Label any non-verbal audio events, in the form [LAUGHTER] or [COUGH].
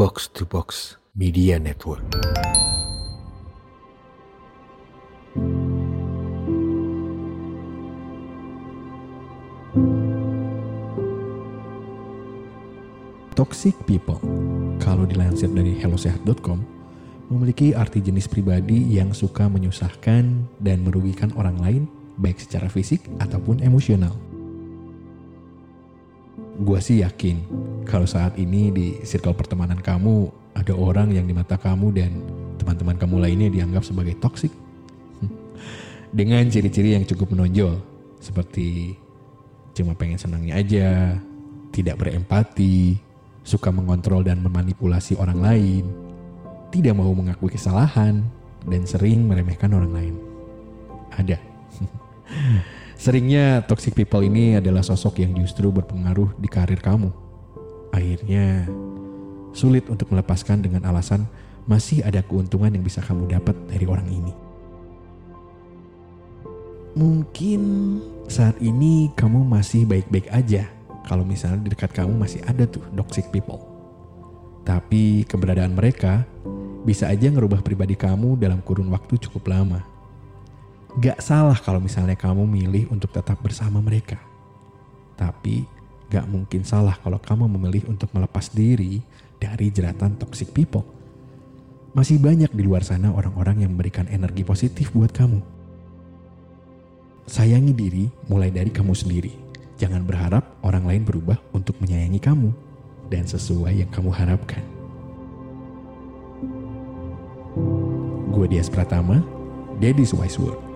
Box to Box Media Network. Toxic people, kalau dilansir dari hellosehat.com, memiliki arti jenis pribadi yang suka menyusahkan dan merugikan orang lain, baik secara fisik ataupun emosional. Gua sih yakin kalau saat ini di circle pertemanan kamu ada orang yang di mata kamu dan teman-teman kamu lainnya dianggap sebagai toxic. [LAUGHS] Dengan ciri-ciri yang cukup menonjol, seperti cuma pengen senangnya aja, tidak berempati, suka mengontrol dan memanipulasi orang lain, tidak mau mengakui kesalahan, dan sering meremehkan orang lain. Ada. [LAUGHS] Seringnya toxic people ini adalah sosok yang justru berpengaruh di karir kamu. Akhirnya sulit untuk melepaskan dengan alasan masih ada keuntungan yang bisa kamu dapat dari orang ini. Mungkin saat ini kamu masih baik-baik aja kalau misalnya di dekat kamu masih ada tuh toxic people. Tapi keberadaan mereka bisa aja ngerubah pribadi kamu dalam kurun waktu cukup lama. Gak salah kalau misalnya kamu milih untuk tetap bersama mereka. Tapi gak mungkin salah kalau kamu memilih untuk melepas diri dari jeratan toxic people. Masih banyak di luar sana orang-orang yang memberikan energi positif buat kamu. Sayangi diri mulai dari kamu sendiri. Jangan berharap orang lain berubah untuk menyayangi kamu dan sesuai yang kamu harapkan. Gue Dias Pratama, Daddy's Wise World.